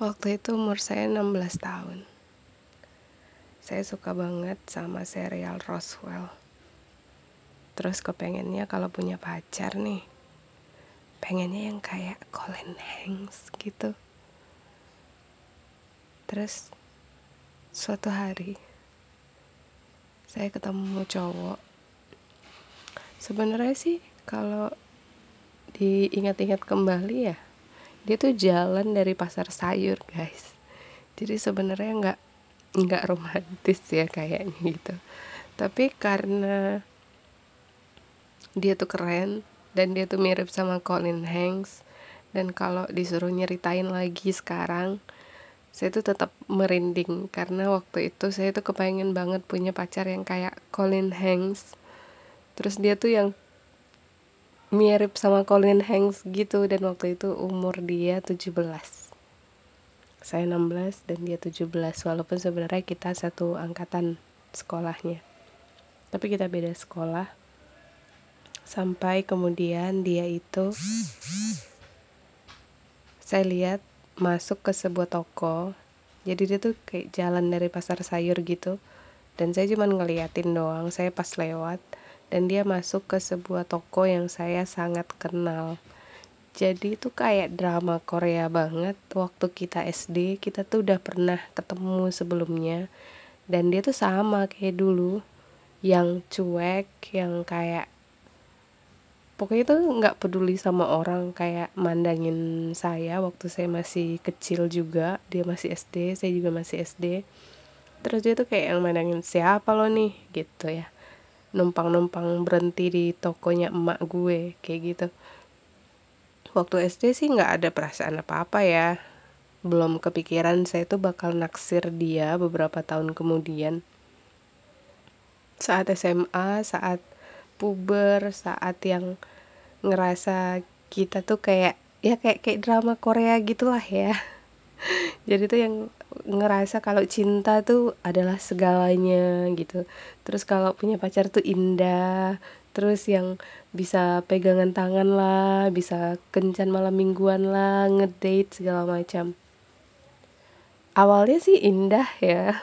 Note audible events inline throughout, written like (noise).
Waktu itu umur saya 16 tahun. Saya suka banget sama serial Roswell. Terus kepengennya kalau punya pacar nih, pengennya yang kayak Colin Hanks gitu. Terus suatu hari saya ketemu cowok. Sebenarnya sih kalau diingat-ingat kembali ya dia tuh jalan dari pasar sayur guys. Jadi sebenarnya nggak nggak romantis ya kayaknya gitu. Tapi karena dia tuh keren dan dia tuh mirip sama Colin Hanks dan kalau disuruh nyeritain lagi sekarang saya tuh tetap merinding. Karena waktu itu saya tuh kepengen banget punya pacar yang kayak Colin Hanks. Terus dia tuh yang mirip sama Colin Hanks gitu. Dan waktu itu umur dia 17 saya 16 dan dia 17 walaupun sebenarnya kita satu angkatan sekolahnya. Tapi kita beda sekolah. Sampai kemudian dia itu saya lihat masuk ke sebuah toko. Jadi dia tuh kayak jalan dari pasar sayur gitu. Dan saya cuma ngeliatin doang. Saya pas lewat dan dia masuk ke sebuah toko yang saya sangat kenal. Jadi itu kayak drama Korea banget. Waktu kita SD, kita tuh udah pernah ketemu sebelumnya. Dan dia tuh sama kayak dulu. Yang cuek, yang kayak pokoknya tuh nggak peduli sama orang kayak mandangin saya waktu saya masih kecil juga dia masih SD saya juga masih SD terus dia tuh kayak yang mandangin siapa lo nih gitu ya numpang-numpang berhenti di tokonya emak gue kayak gitu. Waktu SD sih nggak ada perasaan apa-apa ya. Belum kepikiran saya tuh bakal naksir dia beberapa tahun kemudian. Saat SMA saat puber saat yang ngerasa kita tuh kayak ya kayak kayak drama Korea gitulah ya. (laughs) Jadi tuh yang ngerasa kalau cinta tuh adalah segalanya gitu. Terus kalau punya pacar tuh indah terus yang bisa pegangan tangan lah bisa kencan malam mingguan lah ngedate segala macam. Awalnya sih indah ya.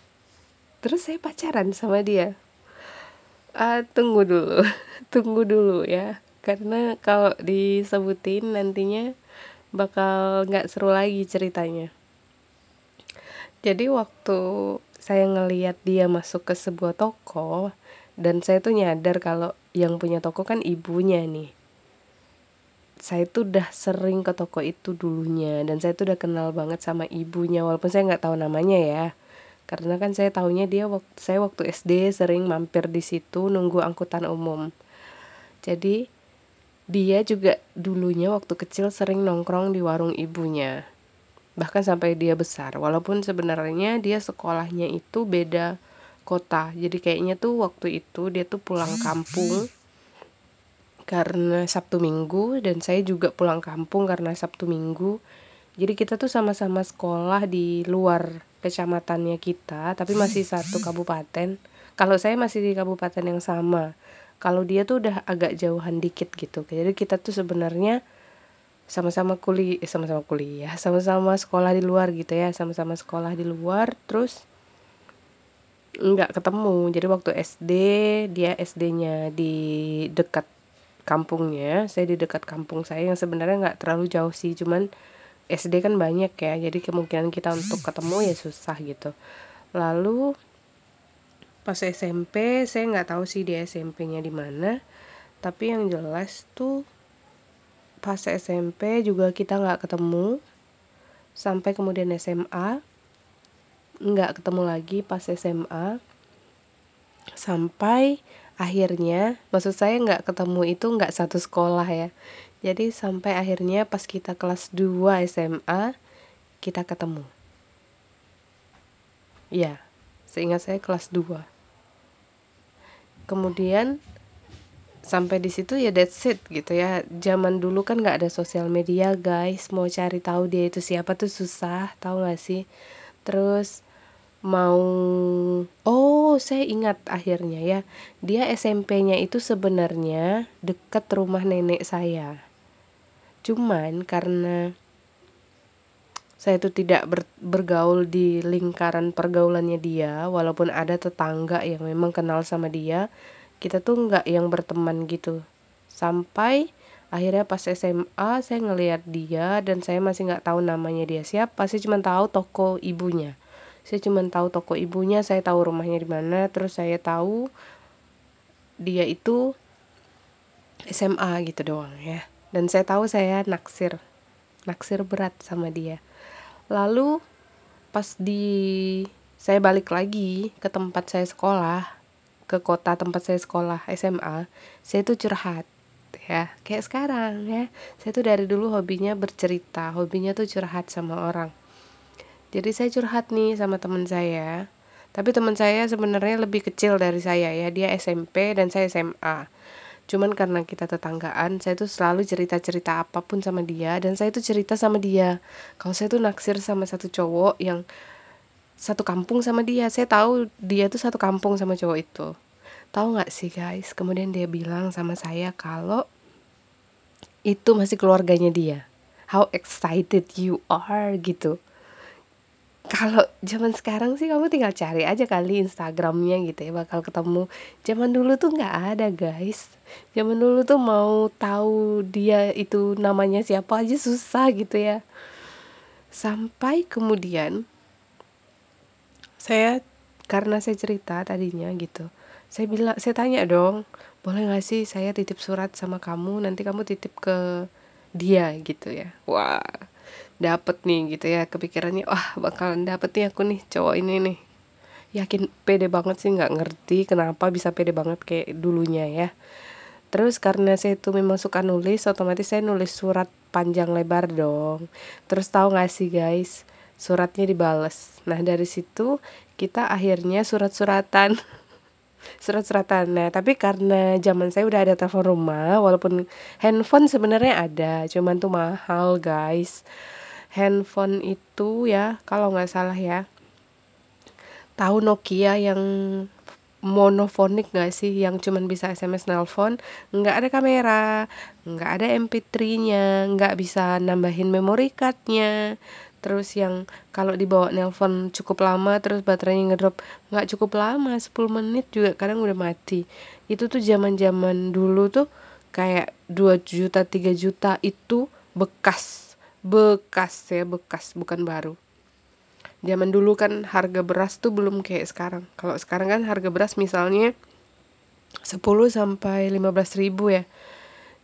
(laughs) Terus saya pacaran sama dia. Uh, tunggu dulu (laughs) tunggu dulu ya. Karena kalau disebutin nantinya bakal nggak seru lagi ceritanya. Jadi waktu saya ngeliat dia masuk ke sebuah toko dan saya tuh nyadar kalau yang punya toko kan ibunya nih. Saya tuh udah sering ke toko itu dulunya dan saya tuh udah kenal banget sama ibunya walaupun saya nggak tahu namanya ya. Karena kan saya taunya dia waktu saya waktu SD sering mampir di situ nunggu angkutan umum. Jadi dia juga dulunya waktu kecil sering nongkrong di warung ibunya. Bahkan sampai dia besar. Walaupun sebenarnya dia sekolahnya itu beda kota. Jadi kayaknya tuh waktu itu dia tuh pulang kampung karena Sabtu Minggu dan saya juga pulang kampung karena Sabtu Minggu. Jadi kita tuh sama-sama sekolah di luar kecamatannya kita, tapi masih satu kabupaten. Kalau saya masih di kabupaten yang sama kalau dia tuh udah agak jauhan dikit gitu jadi kita tuh sebenarnya sama-sama kuliah eh, sama-sama kuliah sama-sama sekolah di luar gitu ya sama-sama sekolah di luar terus nggak ketemu. Jadi waktu SD dia SD-nya di dekat kampungnya saya di dekat kampung saya yang sebenarnya nggak terlalu jauh sih cuman SD kan banyak ya jadi kemungkinan kita untuk ketemu ya susah gitu. Lalu pas SMP saya nggak tahu sih dia SMP-nya di mana tapi yang jelas tuh pas SMP juga kita nggak ketemu. Sampai kemudian SMA nggak ketemu lagi pas SMA sampai akhirnya maksud saya nggak ketemu itu nggak satu sekolah ya. Jadi sampai akhirnya pas kita kelas 2 SMA kita ketemu. Ya seingat saya kelas 2 kemudian sampai di situ ya that's it gitu ya. Zaman dulu kan nggak ada sosial media guys. Mau cari tahu dia itu siapa tuh susah tahu nggak sih? Terus mau oh saya ingat akhirnya ya. Dia SMP-nya itu sebenarnya deket rumah nenek saya. Cuman karena saya itu tidak ber, bergaul di lingkaran pergaulannya dia walaupun ada tetangga yang memang kenal sama dia kita tuh nggak yang berteman gitu. Sampai akhirnya pas SMA saya ngelihat dia dan saya masih nggak tahu namanya dia siapa. Saya cuma tahu toko ibunya. Saya cuma tahu toko ibunya saya tahu rumahnya di mana terus saya tahu dia itu SMA gitu doang ya. Dan saya tahu saya naksir naksir berat sama dia. Lalu pas di saya balik lagi ke tempat saya sekolah ke kota tempat saya sekolah SMA saya tuh curhat ya. Kayak sekarang ya. Saya tuh dari dulu hobinya bercerita hobinya tuh curhat sama orang. Jadi saya curhat nih sama teman saya tapi teman saya sebenarnya lebih kecil dari saya ya. Dia SMP dan saya SMA cuman karena kita tetanggaan saya tuh selalu cerita-cerita apa pun sama dia dan saya tuh cerita sama dia. Kalau saya tuh naksir sama satu cowok yang satu kampung sama dia. Saya tahu dia tuh satu kampung sama cowok itu. Tahu nggak sih guys? Kemudian dia bilang sama saya kalau itu masih keluarganya dia. How excited you are gitu. Kalau zaman sekarang sih kamu tinggal cari aja kali Instagramnya gitu ya bakal ketemu. Zaman dulu tuh nggak ada guys. Zaman dulu tuh mau tahu dia itu namanya siapa aja susah gitu ya. Sampai kemudian saya karena saya cerita tadinya gitu saya bilang saya tanya dong boleh nggak sih saya titip surat sama kamu nanti kamu titip ke dia gitu ya. Wah dapet nih gitu ya kepikirannya wah bakalan dapet nih aku nih cowok ini nih. Yakin pede banget sih nggak ngerti kenapa bisa pede banget kayak dulunya ya. Terus karena saya itu memang suka nulis otomatis saya nulis surat panjang lebar dong. Terus tahu nggak sih guys suratnya dibales. Nah dari situ kita akhirnya surat-suratan. (laughs) Surat-suratan nah tapi karena zaman saya udah ada telepon rumah walaupun handphone sebenarnya ada cuman tuh mahal guys. Handphone itu ya kalau nggak salah ya. Tahu Nokia yang monofonik nggak sih? Yang cuman bisa SMS nelpon? Nggak ada kamera nggak ada MP3-nya nggak bisa nambahin memory card-nya terus yang kalau dibawa nelpon cukup lama terus baterainya ngedrop nggak cukup lama 10 menit juga kadang udah mati. Itu tuh zaman zaman dulu tuh kayak 2 juta 3 juta itu bekas bekas ya bekas bukan baru. Zaman dulu kan harga beras tuh belum kayak sekarang. Kalau sekarang kan harga beras misalnya 10 sampai 15 ribu ya.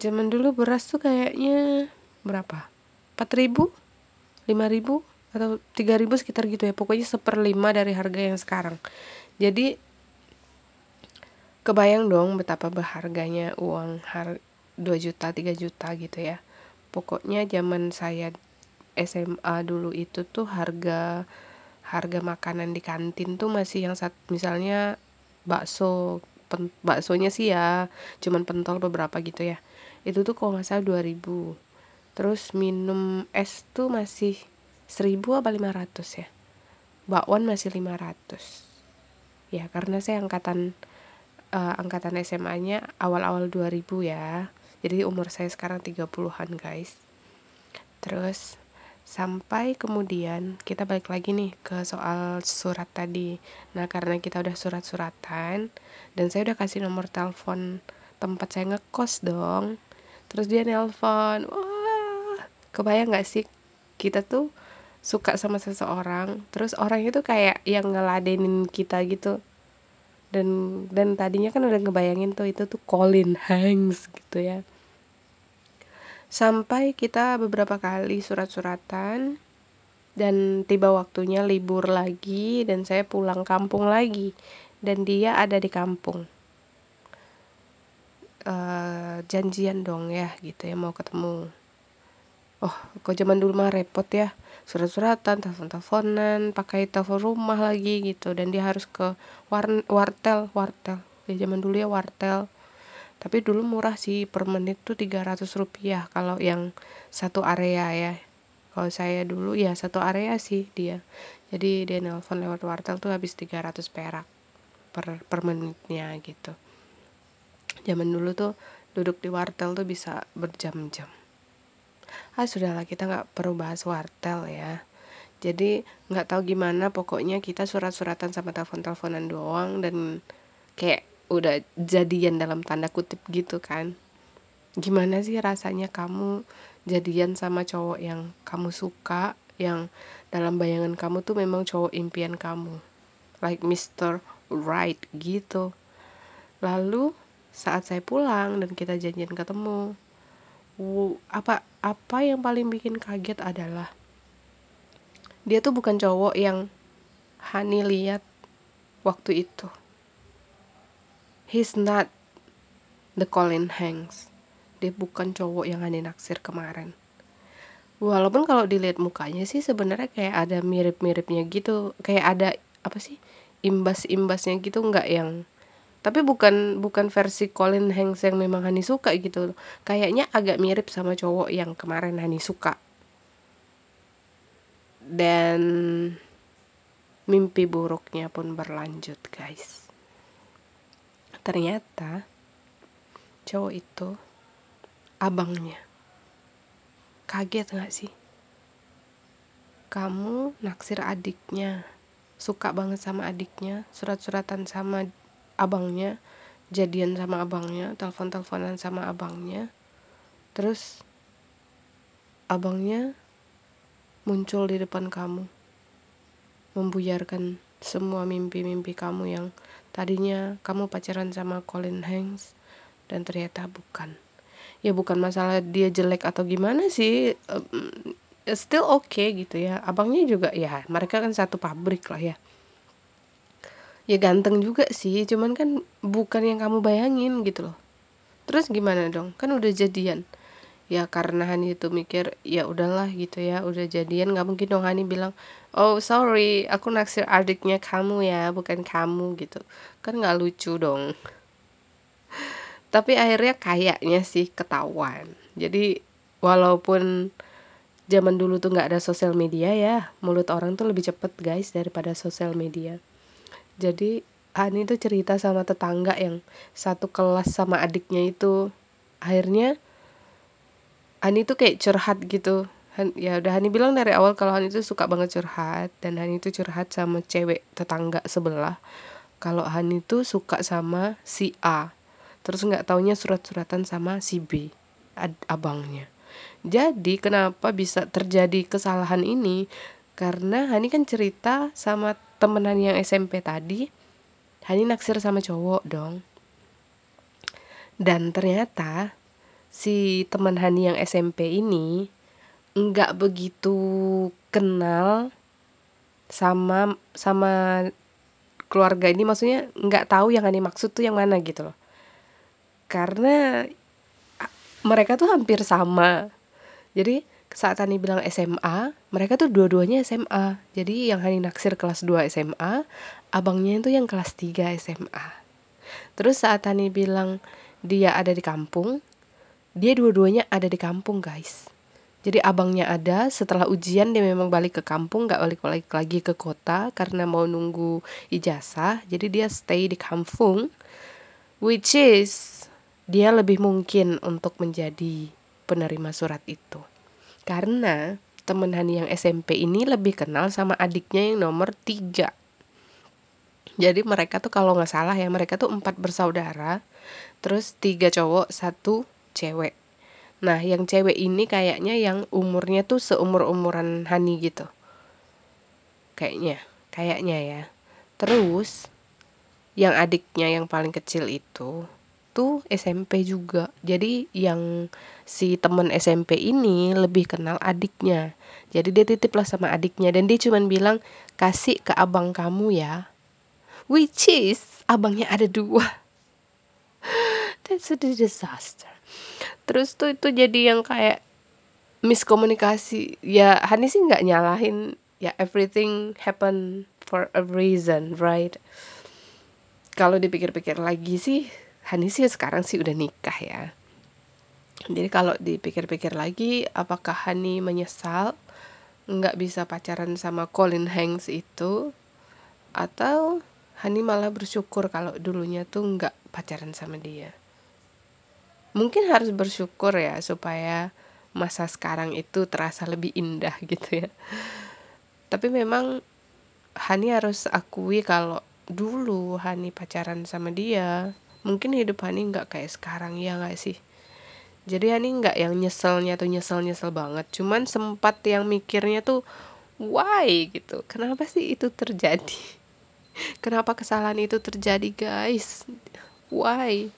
Zaman dulu beras tuh kayaknya berapa? 4 ribu 5 ribu atau 3 ribu sekitar gitu ya. Pokoknya seperlima dari harga yang sekarang. Jadi kebayang dong betapa berharganya uang har 2 juta 3 juta gitu ya. Pokoknya zaman saya SMA dulu itu tuh harga harga makanan di kantin tuh masih yang sat, misalnya bakso pen, baksonya sih ya cuman pentol beberapa gitu ya. Itu tuh kalau nggak salah 2000 terus minum es tuh masih 1000 apa 500 ya? Bakwan masih 500 ya karena saya angkatan uh, angkatan SMA-nya awal-awal 2000 ya. Jadi umur saya sekarang 30-an guys. Terus sampai kemudian kita balik lagi nih ke soal surat tadi. Nah karena kita udah surat-suratan dan saya udah kasih nomor telepon tempat saya ngekos dong. Terus dia nelpon wah kebayang gak sih kita tuh suka sama seseorang terus orang itu kayak yang ngeladenin kita gitu dan dan tadinya kan udah ngebayangin tuh itu tuh Colin Hanks gitu ya Sampai kita beberapa kali surat-suratan dan tiba waktunya libur lagi dan saya pulang kampung lagi dan dia ada di kampung. Uh, janjian dong ya gitu ya mau ketemu. Oh, kok zaman dulu mah repot ya. Surat-suratan, telepon-teleponan, pakai telepon rumah lagi gitu. Dan dia harus ke war wartel, wartel. Ya zaman dulu ya wartel. Tapi dulu murah sih per menit tuh 300 rupiah kalau yang satu area ya. Kalau saya dulu ya satu area sih dia. Jadi dia nelpon lewat wartel tuh habis 300 perak per, per menitnya gitu. Zaman dulu tuh duduk di wartel tuh bisa berjam-jam ah sudahlah kita nggak perlu bahas wartel ya. Jadi nggak tahu gimana pokoknya kita surat-suratan sama telepon-teleponan doang dan kayak udah jadian dalam tanda kutip gitu kan. Gimana sih rasanya kamu jadian sama cowok yang kamu suka yang dalam bayangan kamu tuh memang cowok impian kamu? Like Mr. Right gitu. Lalu saat saya pulang dan kita janjian ketemu apa apa yang paling bikin kaget adalah dia tuh bukan cowok yang Hani lihat waktu itu. He's not the Colin Hanks. Dia bukan cowok yang Hani naksir kemarin. Walaupun kalau dilihat mukanya sih sebenarnya kayak ada mirip-miripnya gitu. Kayak ada apa sih imbas-imbasnya gitu nggak yang tapi bukan bukan versi Colin Hanks yang memang Hani suka gitu kayaknya agak mirip sama cowok yang kemarin Hani suka. Dan mimpi buruknya pun berlanjut guys. Ternyata cowok itu abangnya. Kaget gak sih? Kamu naksir adiknya. Suka banget sama adiknya. Surat-suratan sama abangnya jadian sama abangnya telepon-teleponan sama abangnya. Terus abangnya muncul di depan kamu membuyarkan semua mimpi-mimpi kamu yang tadinya kamu pacaran sama Colin Hanks dan ternyata bukan. Ya bukan masalah dia jelek atau gimana sih um, still oke okay gitu ya. Abangnya juga ya mereka kan satu pabrik lah ya ya ganteng juga sih cuman kan bukan yang kamu bayangin gitu loh. Terus gimana dong? Kan udah jadian. Ya karena Hani itu mikir ya udahlah gitu ya udah jadian. Nggak mungkin dong Hani bilang oh sorry aku naksir adiknya kamu ya bukan kamu gitu. Kan nggak lucu dong. (laughs) Tapi akhirnya kayaknya sih ketahuan. Jadi walaupun zaman dulu tuh nggak ada sosial media ya mulut orang tuh lebih cepet guys daripada sosial media jadi Hani tuh cerita sama tetangga yang satu kelas sama adiknya itu. Akhirnya Hani tuh kayak curhat gitu. Ya udah Hani bilang dari awal kalau Hani tuh suka banget curhat dan Hani tuh curhat sama cewek tetangga sebelah. Kalau Hani tuh suka sama si A terus nggak taunya surat-suratan sama si B abangnya. Jadi kenapa bisa terjadi kesalahan ini? Karena Hani kan cerita sama temenan yang SMP tadi Hani naksir sama cowok dong. Dan ternyata si teman Hani yang SMP ini nggak begitu kenal sama sama keluarga ini. Maksudnya nggak tahu yang Hani maksud tuh yang mana gitu loh. Karena mereka tuh hampir sama. Jadi saat Hani bilang SMA, mereka tuh dua-duanya SMA. Jadi yang Hani naksir kelas 2 SMA, abangnya itu yang kelas 3 SMA. Terus saat Hani bilang dia ada di kampung, dia dua-duanya ada di kampung guys. Jadi abangnya ada, setelah ujian dia memang balik ke kampung, gak balik-balik lagi ke kota karena mau nunggu ijazah. Jadi dia stay di kampung, which is dia lebih mungkin untuk menjadi penerima surat itu. Karena temen Hani yang SMP ini lebih kenal sama adiknya yang nomor tiga. Jadi mereka tuh kalau nggak salah ya mereka tuh empat bersaudara, terus tiga cowok satu cewek. Nah yang cewek ini kayaknya yang umurnya tuh seumur umuran Hani gitu. Kayaknya, kayaknya ya. Terus yang adiknya yang paling kecil itu tuh SMP juga. Jadi yang si temen SMP ini lebih kenal adiknya. Jadi dia titip lah sama adiknya dan dia cuman bilang kasih ke abang kamu ya. Which is abangnya ada dua. (laughs) That's a disaster. Terus tuh itu jadi yang kayak miskomunikasi. Ya Hani sih nggak nyalahin ya everything happen for a reason, right? Kalau dipikir-pikir lagi sih Hani sih sekarang sih udah nikah ya. Jadi kalau dipikir-pikir lagi, apakah Hani menyesal nggak bisa pacaran sama Colin Hanks itu? Atau Hani malah bersyukur kalau dulunya tuh nggak pacaran sama dia? Mungkin harus bersyukur ya supaya masa sekarang itu terasa lebih indah (laughs) gitu ya. tapi memang Hani harus akui kalau dulu Hani pacaran sama dia mungkin hidup Hani nggak kayak sekarang ya nggak sih? Jadi Hani nggak yang nyeselnya tuh nyesel-nyesel banget. Cuman sempat yang mikirnya tuh why? gitu. Kenapa sih itu terjadi? (laughs) Kenapa kesalahan itu terjadi guys? Why?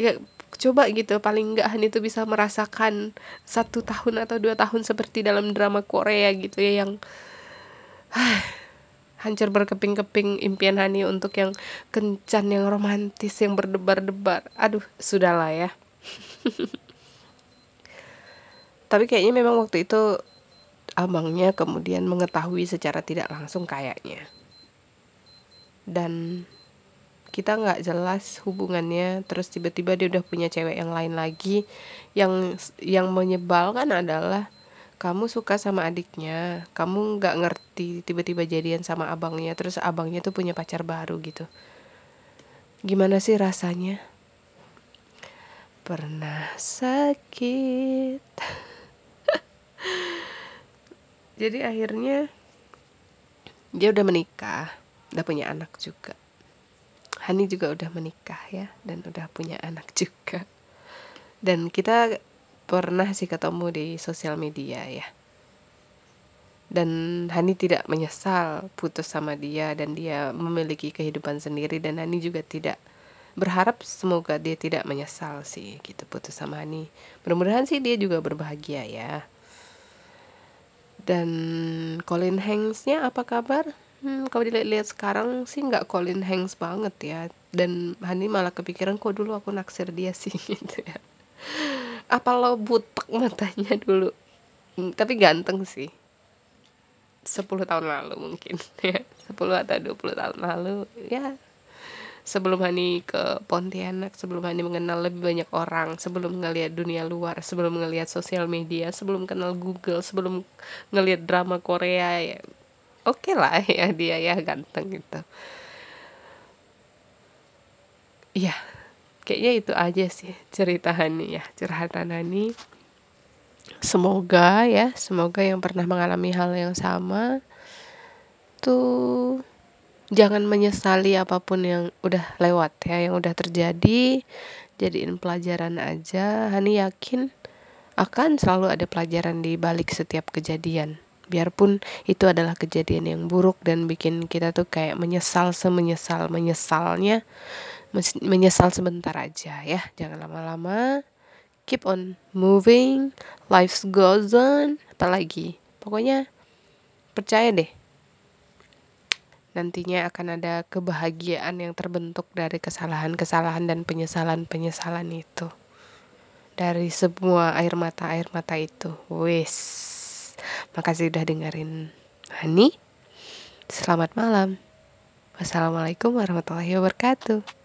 Ya coba gitu paling nggak Hani tuh bisa merasakan satu tahun atau dua tahun seperti dalam drama Korea gitu ya yang (sighs) hancur berkeping-keping impian Hani untuk yang kencan, yang romantis, yang berdebar-debar. Aduh, sudahlah ya. (laughs) Tapi kayaknya memang waktu itu abangnya kemudian mengetahui secara tidak langsung kayaknya. Dan kita nggak jelas hubungannya terus tiba-tiba dia udah punya cewek yang lain lagi yang yang menyebalkan adalah kamu suka sama adiknya kamu nggak ngerti tiba-tiba jadian sama abangnya terus abangnya tuh punya pacar baru gitu. Gimana sih rasanya? Pernah sakit. (laughs) Jadi akhirnya dia udah menikah udah punya anak juga. Hani juga udah menikah ya dan udah punya anak (laughs) juga. Dan kita pernah sih ketemu di sosial media ya. Dan Hani tidak menyesal putus sama dia dan dia memiliki kehidupan sendiri dan Hani juga tidak berharap semoga dia tidak menyesal sih gitu putus sama Hani. Mudah-mudahan sih dia juga berbahagia ya. Dan Colin Hanks-nya apa kabar? Hmm, kalau dilihat-lihat sekarang sih nggak Colin Hanks banget ya. Dan Hani malah kepikiran kok dulu aku naksir dia sih (laughs) gitu ya apa lo butek matanya dulu? Hmm, tapi ganteng sih. 10 tahun lalu mungkin (laughs) ya. 10 atau 20 tahun lalu ya. Sebelum Hani ke Pontianak sebelum Hani mengenal lebih banyak orang sebelum ngelihat dunia luar sebelum ngelihat sosial media sebelum kenal Google sebelum ngelihat drama Korea ya. Oke okay lah (laughs) ya dia ya ganteng gitu. Iya kayaknya itu aja sih cerita Hani ya curhatan Hani. Semoga ya semoga yang pernah mengalami hal yang sama tuh jangan menyesali apa pun yang udah lewat ya yang udah terjadi. Jadiin pelajaran aja. Hani yakin akan selalu ada pelajaran di balik setiap kejadian. Biarpun itu adalah kejadian yang buruk dan bikin kita tuh kayak menyesal semenyesal menyesalnya menyesal sebentar aja ya. Jangan lama-lama. Keep on moving. Life goes on. Apalagi pokoknya percaya deh. Nantinya akan ada kebahagiaan yang terbentuk dari kesalahan-kesalahan dan penyesalan-penyesalan itu. Dari semua air mata air mata itu. Wes. Makasih udah dengerin. Hani selamat malam. Wassalamualaikum warahmatullahi wabarakatuh